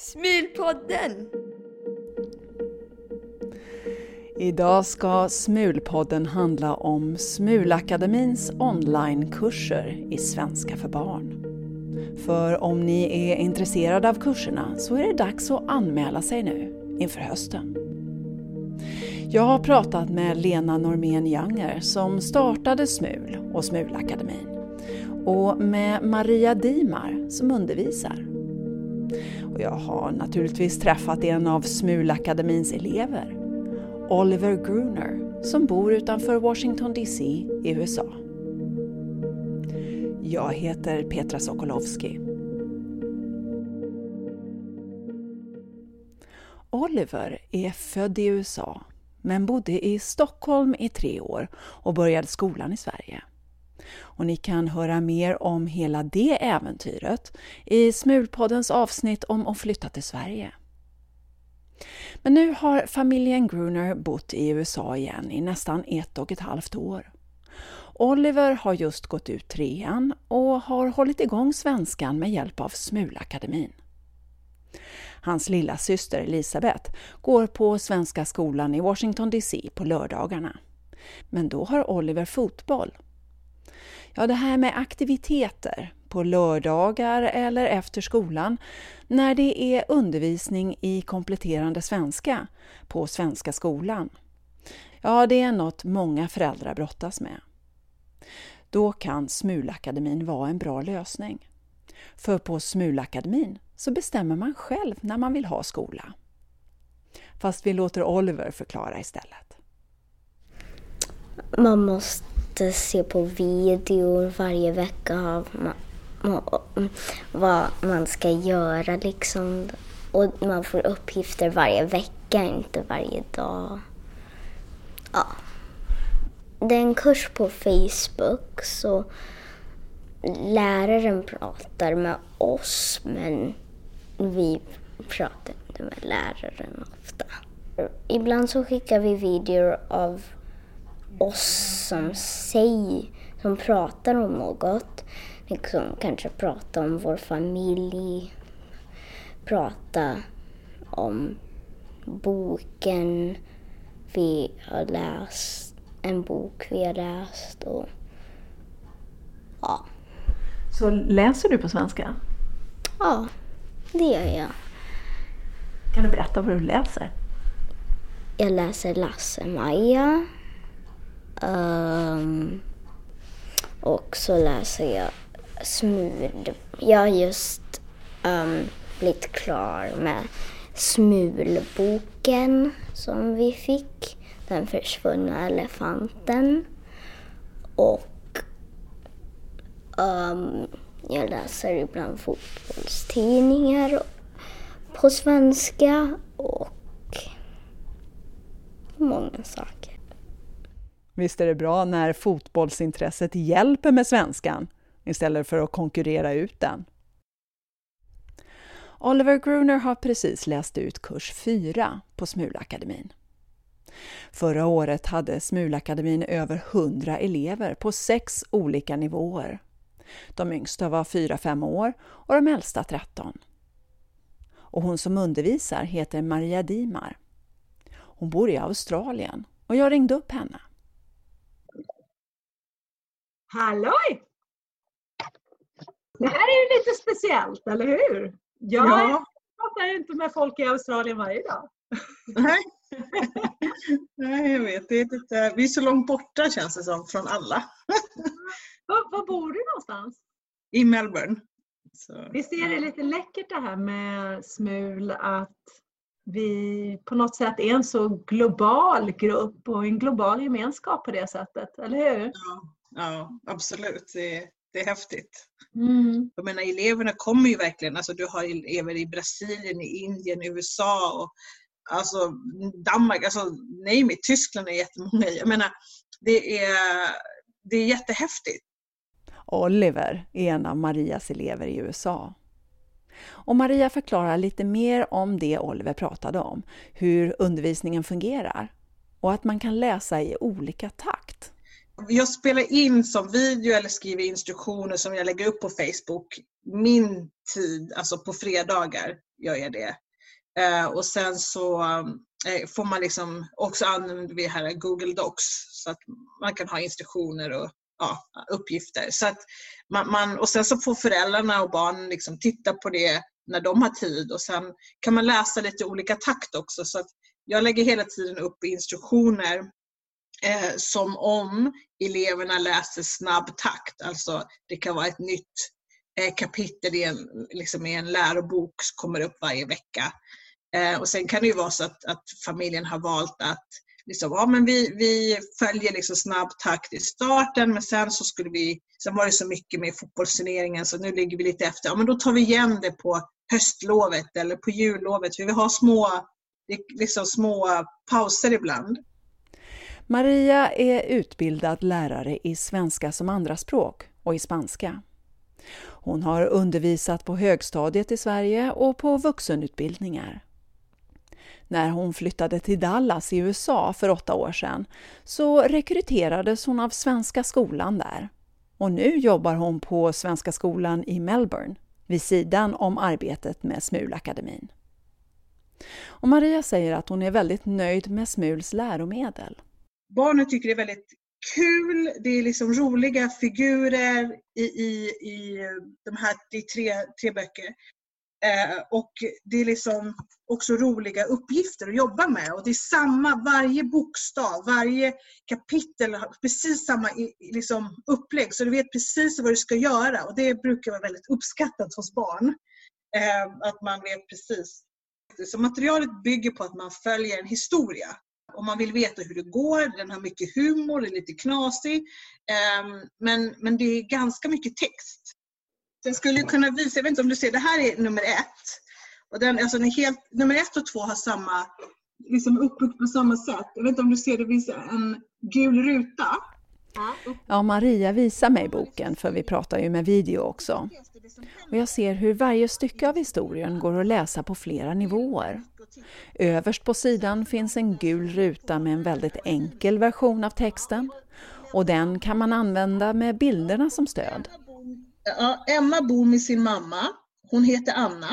Smulpodden! Idag ska Smulpodden handla om Smulakademins onlinekurser i svenska för barn. För om ni är intresserade av kurserna så är det dags att anmäla sig nu inför hösten. Jag har pratat med Lena Normén Janger som startade Smul och Smulakademin och med Maria Dimar som undervisar. Och jag har naturligtvis träffat en av Smulakademins elever, Oliver Gruner, som bor utanför Washington DC i USA. Jag heter Petra Sokolowski. Oliver är född i USA men bodde i Stockholm i tre år och började skolan i Sverige. Och ni kan höra mer om hela det äventyret i Smulpoddens avsnitt om att flytta till Sverige. Men nu har familjen Gruner bott i USA igen i nästan ett och ett halvt år. Oliver har just gått ut trean och har hållit igång svenskan med hjälp av Smulakademin. Hans lilla syster Elisabeth går på Svenska skolan i Washington DC på lördagarna. Men då har Oliver fotboll. Ja, det här med aktiviteter på lördagar eller efter skolan när det är undervisning i kompletterande svenska på Svenska skolan. Ja, det är något många föräldrar brottas med. Då kan Smulakademin vara en bra lösning. För på Smulakademin så bestämmer man själv när man vill ha skola. Fast vi låter Oliver förklara istället. Man måste se på videor varje vecka vad man ska göra liksom. Och man får uppgifter varje vecka, inte varje dag. Ja. Det är en kurs på Facebook så läraren pratar med oss men vi pratar inte med läraren ofta. Ibland så skickar vi videor av oss som säger, som pratar om något. Liksom kanske prata om vår familj, prata om boken vi har läst, en bok vi har läst och ja. Så läser du på svenska? Ja, det gör jag. Kan du berätta vad du läser? Jag läser Lasse-Maja. Um, och så läser jag Smul. Jag har just um, blivit klar med Smulboken som vi fick. Den försvunna elefanten. Och um, jag läser ibland fotbollstidningar på svenska och många saker. Visst är det bra när fotbollsintresset hjälper med svenskan istället för att konkurrera ut den. Oliver Gruner har precis läst ut kurs 4 på Smulakademin. Förra året hade Smulakademin över 100 elever på sex olika nivåer. De yngsta var 4-5 år och de äldsta 13. Och hon som undervisar heter Maria Dimar. Hon bor i Australien och jag ringde upp henne. Halloj! Det här är ju lite speciellt, eller hur? Jag ja. pratar inte med folk i Australien varje dag. Nej, Nej jag vet. Det är lite, vi är så långt borta känns det som från alla. var, var bor du någonstans? I Melbourne. Så, Visst är det lite läckert det här med Smul att vi på något sätt är en så global grupp och en global gemenskap på det sättet, eller hur? Ja, ja absolut. Det, det är häftigt. Mm. Jag menar eleverna kommer ju verkligen, alltså du har elever i Brasilien, i Indien, i USA och alltså Danmark, alltså nej mitt Tyskland är jättemånga. Jag menar, det är, det är jättehäftigt. Oliver är en av Marias elever i USA. Och Maria förklarar lite mer om det Oliver pratade om, hur undervisningen fungerar och att man kan läsa i olika takt. Jag spelar in som video eller skriver instruktioner som jag lägger upp på Facebook. Min tid, alltså på fredagar gör jag det. Eh, och sen så eh, får man liksom, också använder vi här Google Docs så att man kan ha instruktioner och ja, uppgifter. Så att man, man, och sen så får föräldrarna och barnen liksom titta på det när de har tid och sen kan man läsa lite olika takt också. Så att jag lägger hela tiden upp instruktioner eh, som om eleverna läser snabb takt. Alltså det kan vara ett nytt eh, kapitel i en, liksom i en lärobok som kommer upp varje vecka. Eh, och sen kan det ju vara så att, att familjen har valt att liksom, ja, men vi, vi följer liksom snabb takt i starten men sen så skulle vi, sen var det så mycket med fotbollsturneringen så nu ligger vi lite efter. Ja, men då tar vi igen det på höstlovet eller på jullovet. Vi har små, liksom små pauser ibland. Maria är utbildad lärare i svenska som andraspråk och i spanska. Hon har undervisat på högstadiet i Sverige och på vuxenutbildningar. När hon flyttade till Dallas i USA för åtta år sedan så rekryterades hon av Svenska skolan där. Och nu jobbar hon på Svenska skolan i Melbourne vid sidan om arbetet med Smulakademin. Och Maria säger att hon är väldigt nöjd med Smuls läromedel. Barnen tycker det är väldigt kul, det är liksom roliga figurer i, i, i de här i tre, tre böcker. Eh, och det är liksom också roliga uppgifter att jobba med. Och det är samma, varje bokstav, varje kapitel har precis samma liksom, upplägg. Så du vet precis vad du ska göra. Och det brukar vara väldigt uppskattat hos barn. Eh, att man vet precis. Så materialet bygger på att man följer en historia. Om man vill veta hur det går, den har mycket humor, den är lite knasig. Ehm, men, men det är ganska mycket text. Den skulle kunna visa, jag vet inte om du ser, det här är nummer ett. Och den, alltså den helt, nummer ett och två har samma, liksom uppbyggt på samma sätt. Jag vet inte om du ser, det finns en gul ruta. Ja, Maria visar mig boken, för vi pratar ju med video också. Och jag ser hur varje stycke av historien går att läsa på flera nivåer. Överst på sidan finns en gul ruta med en väldigt enkel version av texten. Och den kan man använda med bilderna som stöd. Ja, Emma bor med sin mamma. Hon heter Anna.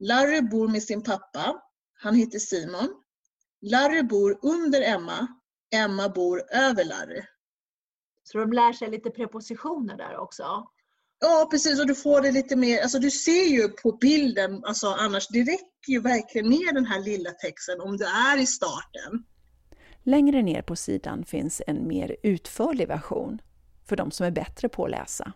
Larry bor med sin pappa. Han heter Simon. Larry bor under Emma. Emma bor över Larry. Så de lär sig lite prepositioner där också? Ja precis och du får det lite mer, alltså du ser ju på bilden, alltså annars det räcker ju verkligen med den här lilla texten om du är i starten. Längre ner på sidan finns en mer utförlig version för de som är bättre på att läsa.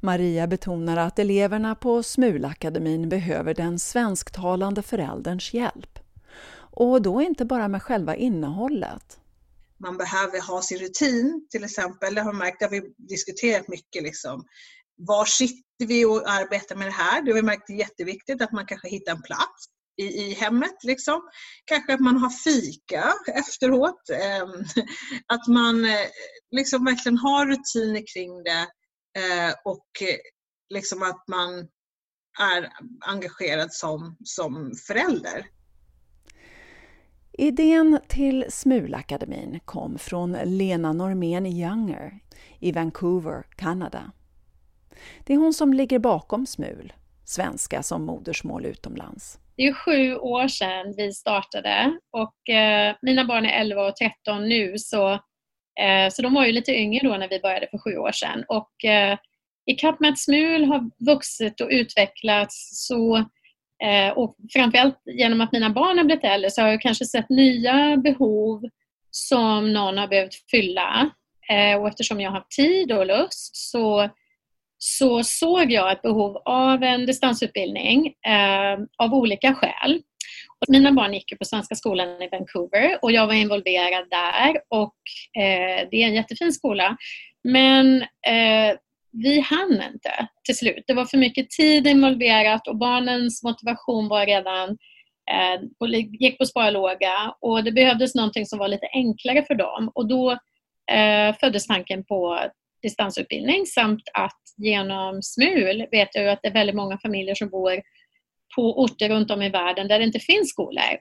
Maria betonar att eleverna på Smulakademin behöver den svensktalande förälderns hjälp. Och då inte bara med själva innehållet. Man behöver ha sin rutin, till exempel. Det har märkt, att vi diskuterat mycket. Liksom. Var sitter vi och arbetar med det här? Det har vi märkt är jätteviktigt att man kanske hittar en plats i, i hemmet. Liksom. Kanske att man har fika efteråt. Ehm, att man eh, liksom verkligen har rutiner kring det eh, och liksom att man är engagerad som, som förälder. Idén till Smulakademin kom från Lena Normén Younger i Vancouver, Kanada. Det är hon som ligger bakom Smul, svenska som modersmål utomlands. Det är sju år sedan vi startade och eh, mina barn är 11 och 13 nu så Eh, så de var ju lite yngre då när vi började för sju år sedan. Och eh, i kapp med att Smul har vuxit och utvecklats så eh, och framförallt genom att mina barn har blivit äldre så har jag kanske sett nya behov som någon har behövt fylla. Eh, och eftersom jag har tid och lust så, så såg jag ett behov av en distansutbildning eh, av olika skäl. Mina barn gick på Svenska skolan i Vancouver och jag var involverad där och eh, det är en jättefin skola. Men eh, vi hann inte till slut. Det var för mycket tid involverat och barnens motivation var redan eh, gick på sparlåga och det behövdes någonting som var lite enklare för dem och då eh, föddes tanken på distansutbildning samt att genom SMUL vet jag att det är väldigt många familjer som bor på orter runt om i världen där det inte finns skolor.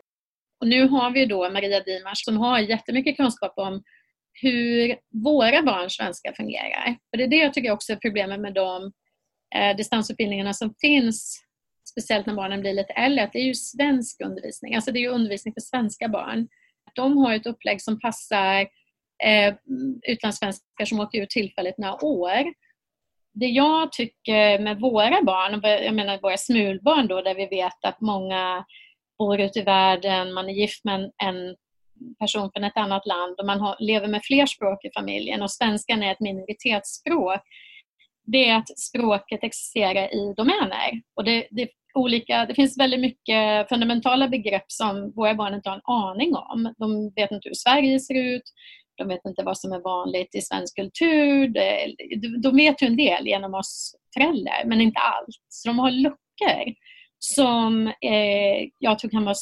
Och nu har vi då Maria Dimars som har jättemycket kunskap om hur våra barns svenska fungerar. För det är det jag tycker också är problemet med de eh, distansutbildningarna som finns, speciellt när barnen blir lite äldre, att det är ju svensk undervisning, alltså det är ju undervisning för svenska barn. De har ett upplägg som passar eh, utlandssvenskar som åker ut tillfälligt några år. Det jag tycker med våra barn, jag menar våra smulbarn då, där vi vet att många bor ute i världen, man är gift med en person från ett annat land och man har, lever med fler språk i familjen och svenskan är ett minoritetsspråk. Det är att språket existerar i domäner. Och det, det, olika, det finns väldigt mycket fundamentala begrepp som våra barn inte har en aning om. De vet inte hur Sverige ser ut, de vet inte vad som är vanligt i svensk kultur. De vet ju en del genom oss föräldrar, men inte allt. Så de har luckor som eh, jag tror kan vara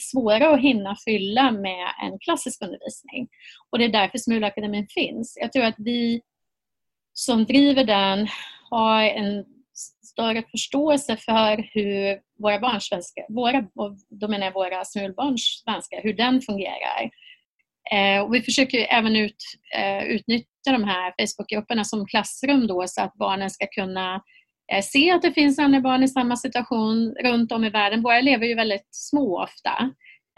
svåra att hinna fylla med en klassisk undervisning. Och det är därför Smulakademin finns. Jag tror att vi som driver den har en större förståelse för hur våra barns svenska, våra, då menar jag våra smulbarns svenska, hur den fungerar. Eh, och vi försöker även ut, eh, utnyttja de här Facebookgrupperna som klassrum då så att barnen ska kunna Eh, se att det finns andra barn i samma situation runt om i världen. Våra elever är ju väldigt små ofta.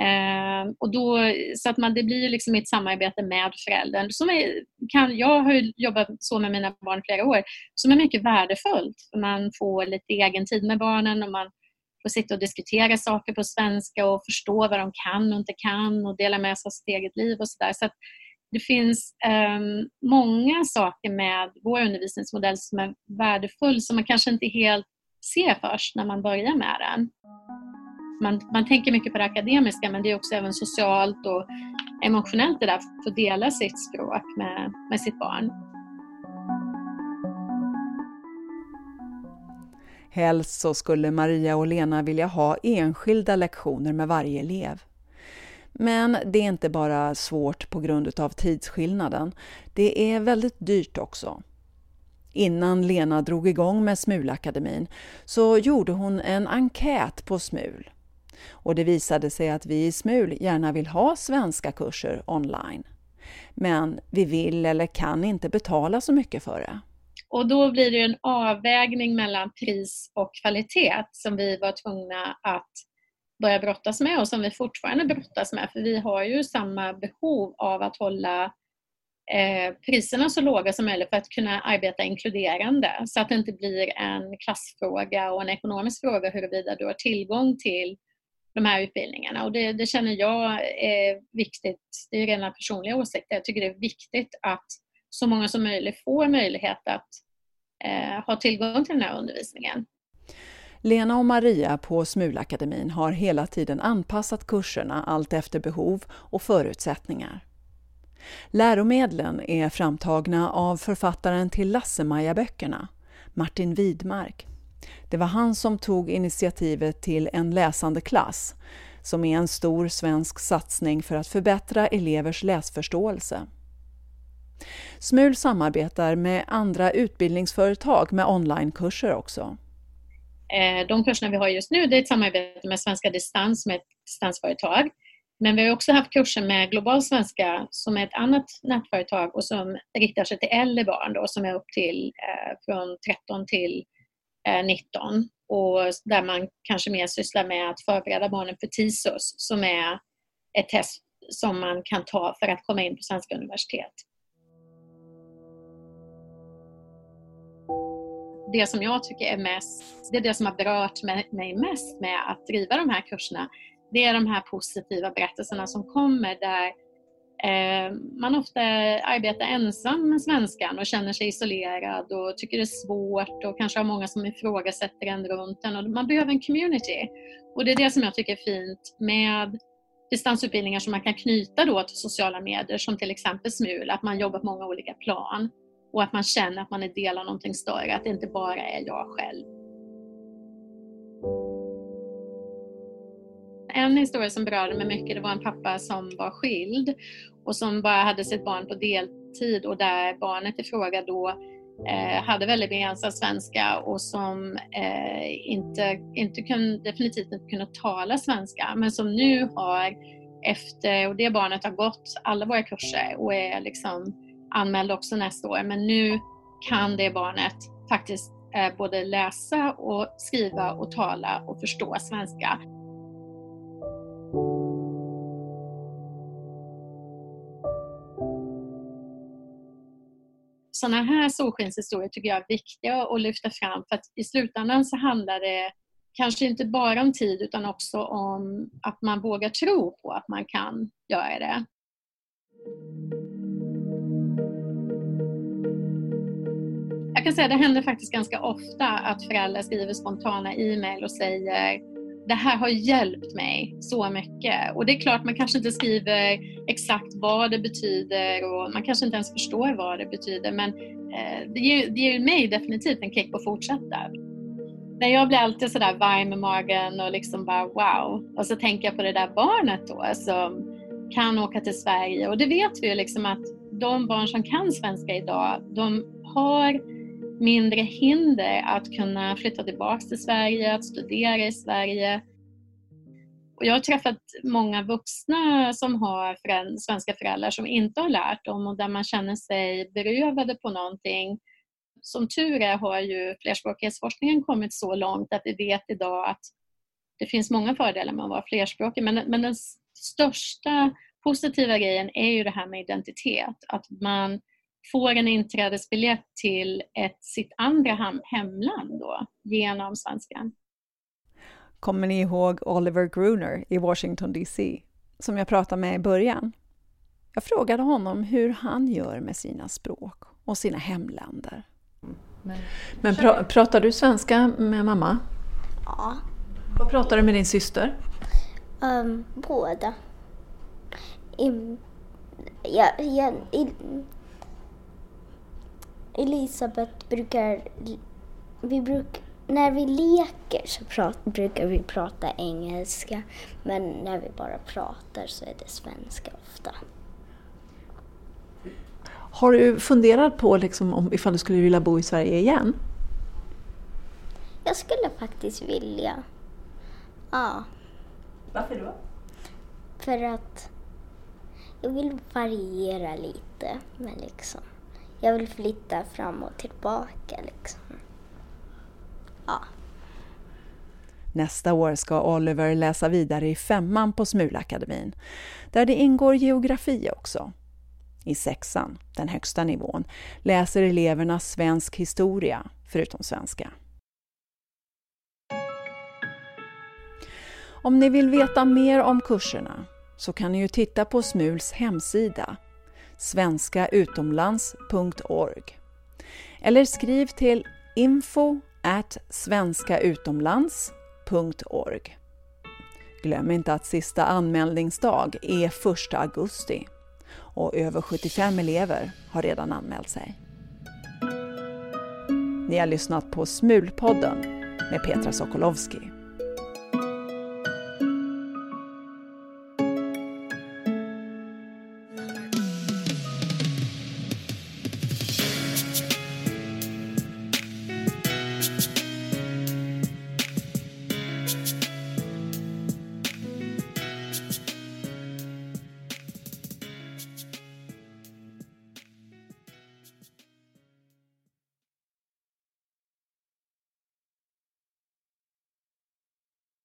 Eh, och då, så att man, det blir liksom ett samarbete med föräldern. Som är, kan, jag har jobbat så med mina barn flera år, som är mycket värdefullt. Man får lite egen tid med barnen och man får sitta och diskutera saker på svenska och förstå vad de kan och inte kan och dela med sig av sitt eget liv och sådär. Så, det finns um, många saker med vår undervisningsmodell som är värdefull som man kanske inte helt ser först när man börjar med den. Man, man tänker mycket på det akademiska men det är också även socialt och emotionellt det där att få dela sitt språk med, med sitt barn. Helst så skulle Maria och Lena vilja ha enskilda lektioner med varje elev. Men det är inte bara svårt på grund av tidsskillnaden. Det är väldigt dyrt också. Innan Lena drog igång med Smulakademin så gjorde hon en enkät på Smul. Och det visade sig att vi i Smul gärna vill ha svenska kurser online. Men vi vill eller kan inte betala så mycket för det. Och då blir det en avvägning mellan pris och kvalitet som vi var tvungna att börjar brottas med och som vi fortfarande brottas med för vi har ju samma behov av att hålla eh, priserna så låga som möjligt för att kunna arbeta inkluderande så att det inte blir en klassfråga och en ekonomisk fråga huruvida du har tillgång till de här utbildningarna och det, det känner jag är viktigt. Det är rena personliga åsikter. Jag tycker det är viktigt att så många som möjligt får möjlighet att eh, ha tillgång till den här undervisningen. Lena och Maria på Smulakademin har hela tiden anpassat kurserna allt efter behov och förutsättningar. Läromedlen är framtagna av författaren till Lasse-Maja-böckerna, Martin Widmark. Det var han som tog initiativet till En läsande klass, som är en stor svensk satsning för att förbättra elevers läsförståelse. Smul samarbetar med andra utbildningsföretag med onlinekurser också. Eh, de kurserna vi har just nu det är ett samarbete med Svenska Distans som är ett distansföretag. Men vi har också haft kurser med Global Svenska som är ett annat nätföretag och som riktar sig till äldre barn då, som är upp till eh, från 13 till eh, 19 och där man kanske mer sysslar med att förbereda barnen för TISUS som är ett test som man kan ta för att komma in på svenska universitet. Det som jag tycker är mest, det är det som har berört mig mest med att driva de här kurserna, det är de här positiva berättelserna som kommer där eh, man ofta arbetar ensam med svenskan och känner sig isolerad och tycker det är svårt och kanske har många som ifrågasätter en runt en och man behöver en community. Och det är det som jag tycker är fint med distansutbildningar som man kan knyta då till sociala medier som till exempel SMUL, att man jobbar på många olika plan och att man känner att man är del av någonting större, att det inte bara är jag själv. En historia som berörde mig mycket, det var en pappa som var skild och som bara hade sitt barn på deltid och där barnet i fråga då eh, hade väldigt begränsad svenska och som eh, inte, inte kunde, definitivt inte kunde tala svenska men som nu har efter, och det barnet har gått alla våra kurser och är liksom anmäld också nästa år. Men nu kan det barnet faktiskt eh, både läsa och skriva och tala och förstå svenska. Sådana här solskenshistorier tycker jag är viktiga att lyfta fram för att i slutändan så handlar det kanske inte bara om tid utan också om att man vågar tro på att man kan göra det. Kan säga det händer faktiskt ganska ofta att föräldrar skriver spontana e-mail och säger det här har hjälpt mig så mycket. Och det är klart, man kanske inte skriver exakt vad det betyder och man kanske inte ens förstår vad det betyder men eh, det, ger, det ger mig definitivt en kick på att fortsätta. Men jag blir alltid sådär varm i magen och liksom bara wow. Och så tänker jag på det där barnet då som kan åka till Sverige och det vet vi ju liksom att de barn som kan svenska idag, de har mindre hinder att kunna flytta tillbaka till Sverige, att studera i Sverige. Och jag har träffat många vuxna som har föräldrar, svenska föräldrar som inte har lärt dem och där man känner sig berövade på någonting. Som tur är har ju flerspråkighetsforskningen kommit så långt att vi vet idag att det finns många fördelar med att vara flerspråkig men, men den största positiva grejen är ju det här med identitet. Att man får en inträdesbiljett till ett, sitt andra hem, hemland då, genom svenskan. Kommer ni ihåg Oliver Gruner i Washington DC, som jag pratade med i början? Jag frågade honom hur han gör med sina språk och sina hemländer. Men, men pra, pratar du svenska med mamma? Ja. Vad pratar du med din syster? Um, båda. I, ja, ja, i, Elisabeth brukar... Vi bruk, när vi leker så prat, brukar vi prata engelska men när vi bara pratar så är det svenska ofta. Har du funderat på liksom om, ifall du skulle vilja bo i Sverige igen? Jag skulle faktiskt vilja. Ja. Varför då? För att jag vill variera lite. Men liksom, jag vill flytta fram och tillbaka. Liksom. Ja. Nästa år ska Oliver läsa vidare i femman på Smulakademin, där det ingår geografi också. I sexan, den högsta nivån, läser eleverna svensk historia, förutom svenska. Om ni vill veta mer om kurserna så kan ni ju titta på Smuls hemsida svenskautomlands.org eller skriv till info svenskautomlands.org. Glöm inte att sista anmälningsdag är 1 augusti och över 75 elever har redan anmält sig. Ni har lyssnat på Smulpodden med Petra Sokolowski.